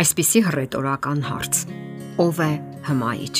Այսպիսի հռետորական հարց. Ո՞վ է հմայիչ։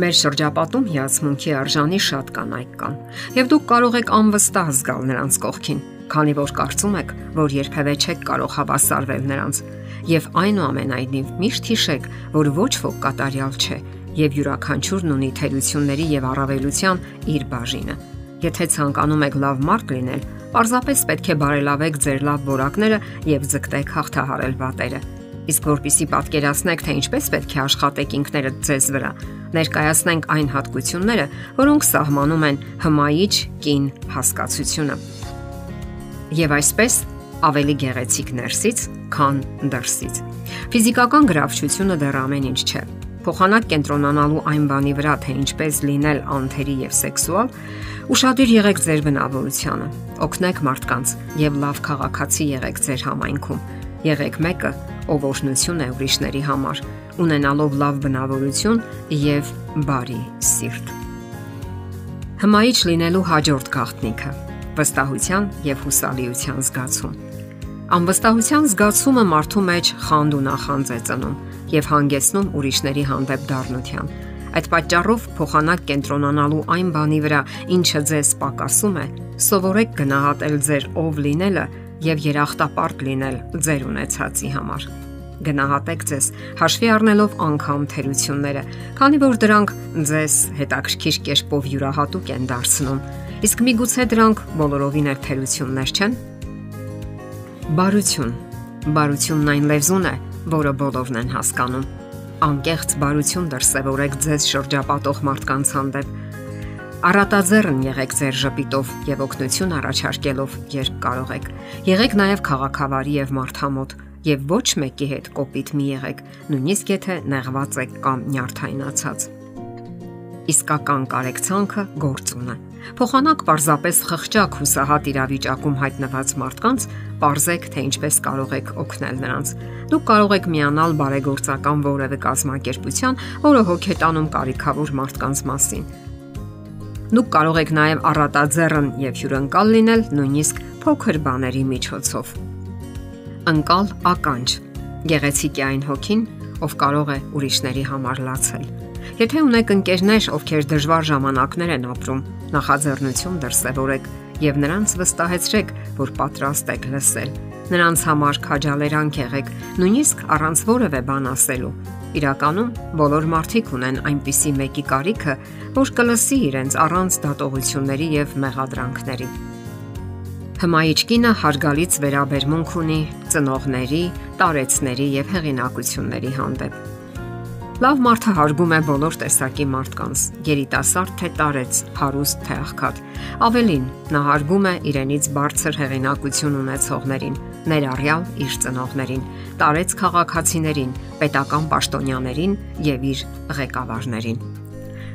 Մեր շրջապատում հիացմունքի արժանի շատ կանայք կան, եւ դուք կարող եք անվստահ զգալ նրանց կողքին, քանի որ կարծում եք, որ երբևէ չեք կարող հավասարվել նրանց, եւ այնուամենայնիվ միշտ հիշեք, որ ոչ ոք կատարյալ չէ, եւ յուրաքանչյուրն ունի թերությունների եւ առավելության իր բաժինը։ Եթե ցանկանում եք լավ մարդ լինել, պարզապես պետք է բարելավեք ձեր լավ որակները եւ ձգտեք հաղթահարել վատերը։ Իսկ որpիսի պատկերացնեք, թե ինչպես պետք է աշխատեք ինքներդ ձեզ վրա, ներկայացնենք այն հատկությունները, որոնք սահմանում են հմայիչ կին հասկացությունը։ Եվ այսպես ավելի գեղեցիկ ներսից, քան դրսից։ Ֆիզիկական գրավչությունը դեռ ամեն ինչ չէ փոխանակ կենտրոնանալու այն բանի վրա, թե ինչպես լինել անթերի եւ սեքսուալ, ուշադիր եղեք ձեր բնավորությանը։ Օգնեք մարդկանց եւ լավ քաղաքացի եղեք ձեր համայնքում։ Եղեք մեկը, ով օշնություն է ուրիշների համար, ունենալով լավ բնավորություն եւ բարի սիրտ։ Հմայիչ լինելու հաջորդ գաղտնիքը՝ վստահության եւ հուսալիության զգացում։ Անվստահության զգացումը մարդու մեջ խանդ ու նախանձ է ծնում եւ հանգեցնում ուրիշների հանդեպ դառնության։ Այդ պատճառով փոխանակ կենտրոնանալու այն բանի վրա, ինչը ձեզ պակասում է, սովորեք գնահատել ձեր ով լինելը եւ երախտապարտ լինել ձեր ունեցածի համար։ Գնահատեք ձեզ, հաշվի առնելով անգամ թերությունները, քանի որ դրանք ձեզ հետաքրքիր կերպով յուրահատուկ են դարձնում։ Իսկ միգուցե դրանք բոլորովին էլ թերություններ չեն։ Բարություն։ Բարությունն այն լեզուն է, որը բոլորն են հասկանում։ Անկեղծ բարություն դրսևորեք ձեզ շրջապատող մարդկանց հանդեպ։ Արատաձեռն եղեք ձեր ժպիտով եւ օգնություն առաջարկելով, երբ կարող եք։ Եղեք նաեւ քաղաքավարի եւ մարդամոտ եւ ոչ մեկի հետ կոպիտ մի եղեք, նույնիսկ եթե նեղված եք կամ նյարդայնացած։ Իսկական կարեկցանքը գործուն է։ Փոխանակ պարզապես խղճակ հուսահատ իրավիճակում հայտնված մարդկանց Պարզեք, թե ինչպես կարող եք օգնել նրանց։ Դուք կարող եք միանալ բարեգործական որևէ կազմակերպության, որը հոգետանում կարիքավոր մարդկանց մասին։ Դուք կարող եք նաև առատաձեռն եւ հյուրընկալ լինել նույնիսկ փոքր բաների միջոցով։ Անկալ ականջ։ Գեղեցիկ է այն հոգին, ով կարող է ուրիշների համար լացել։ Եթե ունեք ընկերներ, ովքեր դժվար ժամանակներ են ապրում, նախաձեռնություն դրսևորեք եւ նրանց վստահեցրեք, որ պատրաստ եք լսել։ Նրանց համար քաջալերանք եղեք, նույնիսկ առանց որևէ բան ասելու։ Իրականում բոլոր մարդիկ ունեն այնպիսի մեկի կարիքը, որ կլսի իրենց առանց դատողությունների եւ մեղադրանքների։ Հմայիչ կինը հարգալից վերաբերմունք ունի ծնողների, տարեցների եւ հեղինակությունների հանդեպ Լավ մարդը հարգում է բոլոր տեսակի մարդկանց՝ երիտասարդ թե տարեց, հարուստ թե աղքատ։ Ավելին, նա հարգում է իրենից բարձր հեղինակություն ունեցողներին, ներառյալ իր ծնողներին, տարեց քաղաքացիներին, պետական պաշտոնյաներին եւ իր ղեկավարներին։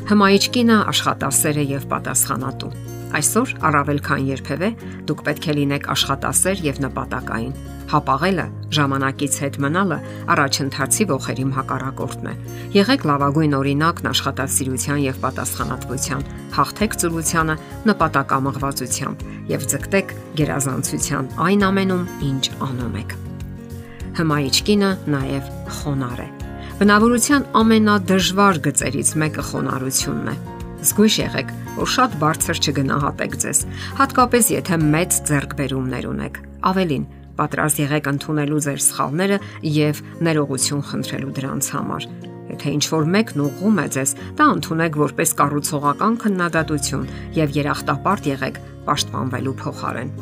Հմայիչ կինը աշխատասեր է եւ պատասխանատու։ Այսօր առավել քան երբևէ դուք պետք է լինեք աշխատասեր եւ նպատակային Հապաղելը, ժամանակից հետ մնալը առաջընթացի ողերի հակառակորդն է։ Եղեք լավագույն օրինակն աշխատասիրության եւ պատասխանատվության, հաղթեք ծուլությանը նպատակամղվածությամբ եւ ձգտեք գերազանցության այն ամենում, ինչ անում եք։ Հմայիչ կինը նաեւ խոնար է։ Բնավորության ամենադժվար գծերից մեկը խոնարհությունն է։ Զգույշ եղեք, որ շատ բարձր չգնահատեք ձեզ, հատկապես եթե մեծ ձեռքբերումներ ունեք։ Ավելին, Պատրաստ եղեք ընդունելու ձեր սխալները եւ ներողություն խնդրելու դրանց համար։ Եթե ինչ որ մեկն ուղղում է ձեզ, դա ընդունեք որպես կառուցողական քննադատություն եւ երախտապարտ եղեք պաշտպանվելու փոխարեն։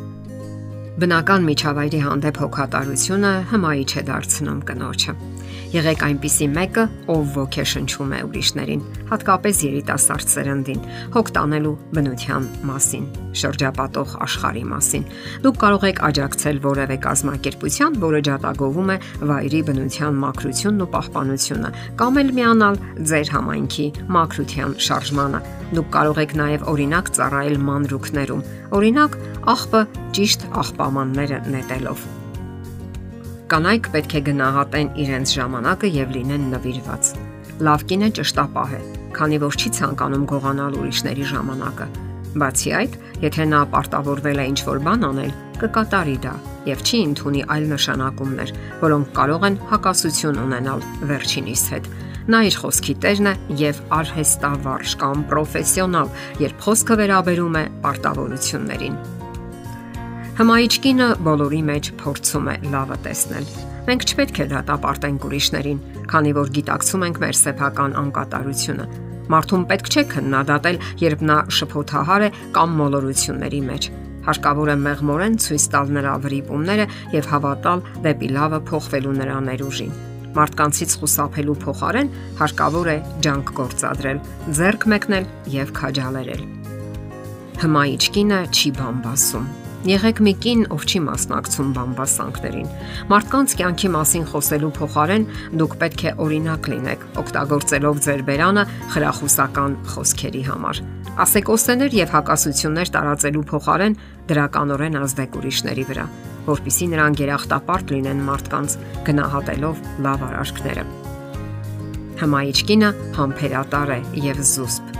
Բնական միջավայրի հանդեպ հոգատարությունը հմայիչ է դարձնում կնոջը։ Եղեք այնպիսի մեկը, ով ոգեշնչում է ուրիշներին, հատկապես երիտասարդ սերնդին, հոգ տանելու բնության մասին, շրջապատող աշխարհի մասին։ Դուք կարող եք աջակցել որևէ կազմակերպության, որը ջատագովում է վայրի բնության մակրությունն ու պահպանությունը, կամ էլ միանալ ձեր համայնքի մակրության շարժմանը։ Դուք կարող եք նաև օրինակ ծառայել մանրուքներում։ Օրինակ, աղբը ճիշտ աղբամանները նետելով Կանայք պետք է գնահատեն իրենց ժամանակը եւ լինեն նվիրված։ Լավ կինը ճշտապահ է, քանի որ չի ցանկանում գողանալ ուրիշների ժամանակը։ Բացի այդ, եթե նա պարտավորվել է ինչ-որ բան անել, կկատարի դա եւ չի ընդունի այլ նշանակումներ, որոնք կարող են հակասություն ունենալ վերջինիս հետ։ Նա իր խոսքի տերն է եւ արհեստավարժ կամ պրոֆեսիոնալ, երբ խոսքը վերաբերում է պարտավորություններին։ Հմայիչ կինը բոլորի մեջ փորձում է լավը տեսնել։ Մենք չպետք է դատապարտենք ուրիշներին, քանի որ գիտակցում ենք մեր սեփական անկատարությունը։ Մարդուն պետք չէ քննադատել, երբ նա շփոթահար է կամ մոլորությունների մեջ։ Հարկավոր է մեղմորեն ցույց տալ նրա վրիպումները եւ հավատալ դեպի լավը փոխվելու նրա ներուժին։ Մարդկանցից խուսափելու փոխարեն հարկավոր է ջանք գործադրել, ձեռք մեկնել եւ քաջալերել։ Հմայիչ կինը չի բամբասում Եղեք մի կին, ով չի մասնակցում բամբասանքներին։ Մարդկանց կյանքի մասին խոսելու փոխարեն դուք պետք է օրինակ լինեք, օգտագործելով ձեր բերանը խրախուսական խոսքերի համար։ Ասեկոսեներ եւ հակասություններ տարածելու փոխարեն դրականորեն ազդեք ուրիշների վրա, որpիսի նրանք երախտապարտ լինեն մարդկանց գնահատելով լավ արարքները։ Հմայիչ կինը համբերատար է եւ զուսպ։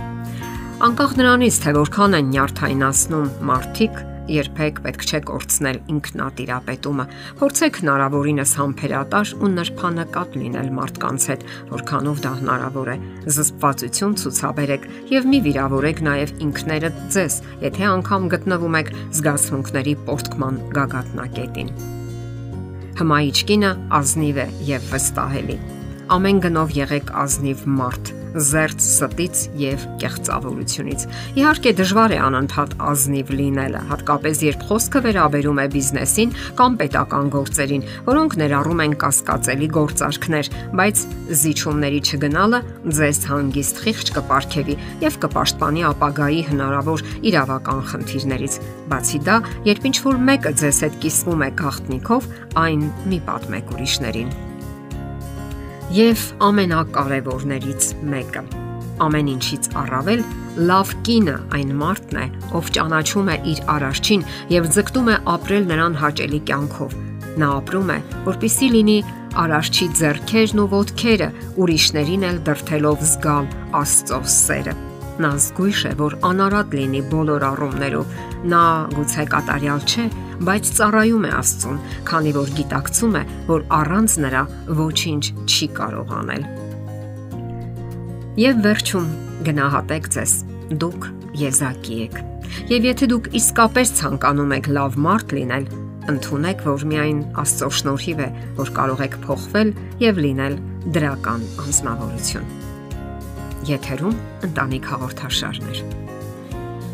Անկախ նրանից, թե որքան են նյարդայնացնում մարդիկ, երբեք պետք չէ կորցնել ինքնատիրապետումը։ Փորձեք հնարավորինս համբերատար ու նրբանկատ լինել մարդկանց հետ, որքանով դա հնարավոր է։ Զսպվածություն ցուցաբերեք եւ մի վիրավորեք նաեւ ինքներդ ձեզ, եթե անգամ գտնվում եք զգացմունքների պորտկման գագաթնակետին։ Հմայիչ կինը ազնիվ է եւ վստահելի։ Ամեն գնով եղեք ազնիվ մարդ զերծ ստից եւ կեղծավորությունից։ Իհարկե դժվար է անընդհատ ազնիվ լինելը, հատկապես երբ խոսքը վերաբերում է բիզնեսին կամ պետական գործերին, որոնք ներառում են կասկածելի գործարքներ, բայց զիջումների չգնալը ձեզ հանգիստ խիղճ կպարգևի եւ կպաշտպանի ապագայի հնարավոր իրավական խնդիրներից։ Բացի դա, երբ ինչ որ մեկը ձեզ հետ կիսվում է գաղտնիքով, այն մի պատմեք ուրիշներին եւ ամենակարևորներից մեկը։ Ամեն ինչից առավել լավ կինը այն մարդն է, ով ճանաչում է իր արարչին եւ ձգտում է ապրել նրան հաճելի կյանքով։ Նա ապրում է, որpիսի լինի արարչի ձեռքերն ու ոտքերը, ուրիշներին էլ դրթելով զգալ Աստծո սերը։ Նա զգույշ է, որ անարատ լինի բոլոր առումներով։ Նա գուցե կատարյալ չէ, բայց ծառայում է Աստծուն, քանի որ գիտակցում է, որ առանց նրա ոչինչ չի կարող անել։ Եվ վերջում գնահատեք ձեզ։ Դուք եզակի եք։ Եվ եթե դուք իսկապես ցանկանում եք լավ մարդ լինել, ընդունեք, որ միայն Աստծո շնորհիվ է, որ կարող եք փոխվել եւ լինել դրական անznավորություն եթերում ընտանիք հաղորդաշարներ։